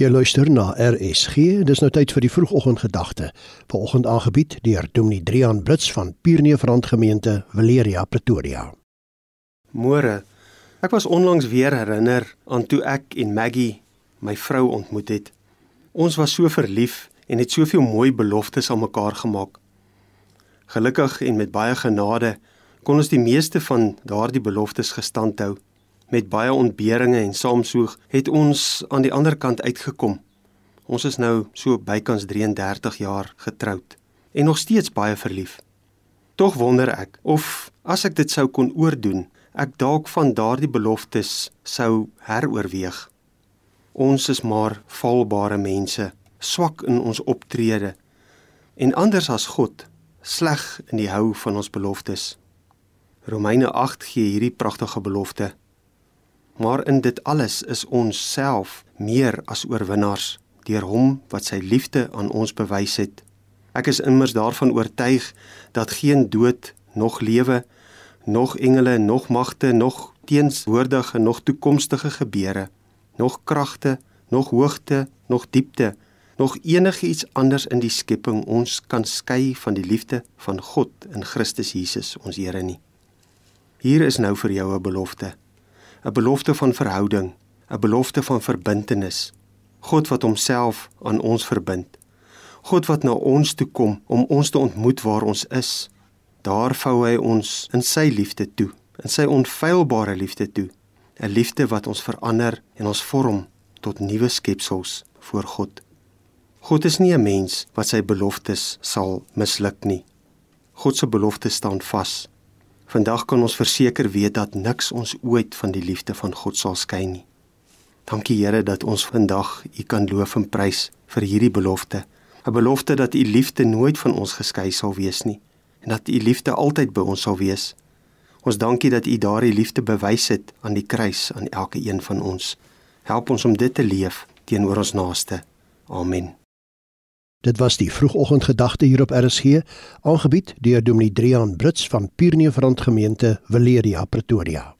Jy luister na RSG. Dis nou tyd vir die vroegoggendgedagte. Vanoggend aangebied deur Dominee Drian Brits van Pierneefrand Gemeente, Valeria, Pretoria. Môre. Ek was onlangs weer herinner aan toe ek en Maggie, my vrou ontmoet het. Ons was so verlief en het soveel mooi beloftes aan mekaar gemaak. Gelukkig en met baie genade kon ons die meeste van daardie beloftes gestand hou met baie ontberinge en saamsoeg het ons aan die ander kant uitgekom. Ons is nou so bykans 33 jaar getroud en nog steeds baie verlief. Tog wonder ek of as ek dit sou kon oordoen, ek dalk van daardie beloftes sou heroorweeg. Ons is maar valbare mense, swak in ons optrede en anders as God, sleg in die hou van ons beloftes. Romeine 8 gee hierdie pragtige belofte Maar in dit alles is ons self meer as oorwinnaars deur hom wat sy liefde aan ons bewys het. Ek is immers daarvan oortuig dat geen dood, nog lewe, nog engele, nog magte, nog teenswoordige, nog toekomstige gebeure, nog kragte, nog hoogte, nog diepte, nog enigiets anders in die skepping ons kan skei van die liefde van God in Christus Jesus ons Here nie. Hier is nou vir jou 'n belofte. 'n belofte van verhouding, 'n belofte van verbintenis. God wat homself aan ons verbind. God wat na ons toe kom om ons te ontmoet waar ons is. Daar vou hy ons in sy liefde toe, in sy onfeilbare liefde toe, 'n liefde wat ons verander en ons vorm tot nuwe skepsels voor God. God is nie 'n mens wat sy beloftes sal misluk nie. God se beloftes staan vas. Vandag kan ons verseker weet dat niks ons ooit van die liefde van God sal skei nie. Dankie Here dat ons vandag U kan loof en prys vir hierdie belofte. 'n Belofte dat U liefde nooit van ons geskei sal wees nie en dat U liefde altyd by ons sal wees. Ons dankie dat U daardie liefde bewys het aan die kruis aan elke een van ons. Help ons om dit te leef teenoor ons naaste. Amen. Dit was die vroegoggendgedagte hier op RSG, aangebied deur Dominee Drian Brits van Pierneefrand Gemeente, Valeria, Pretoria.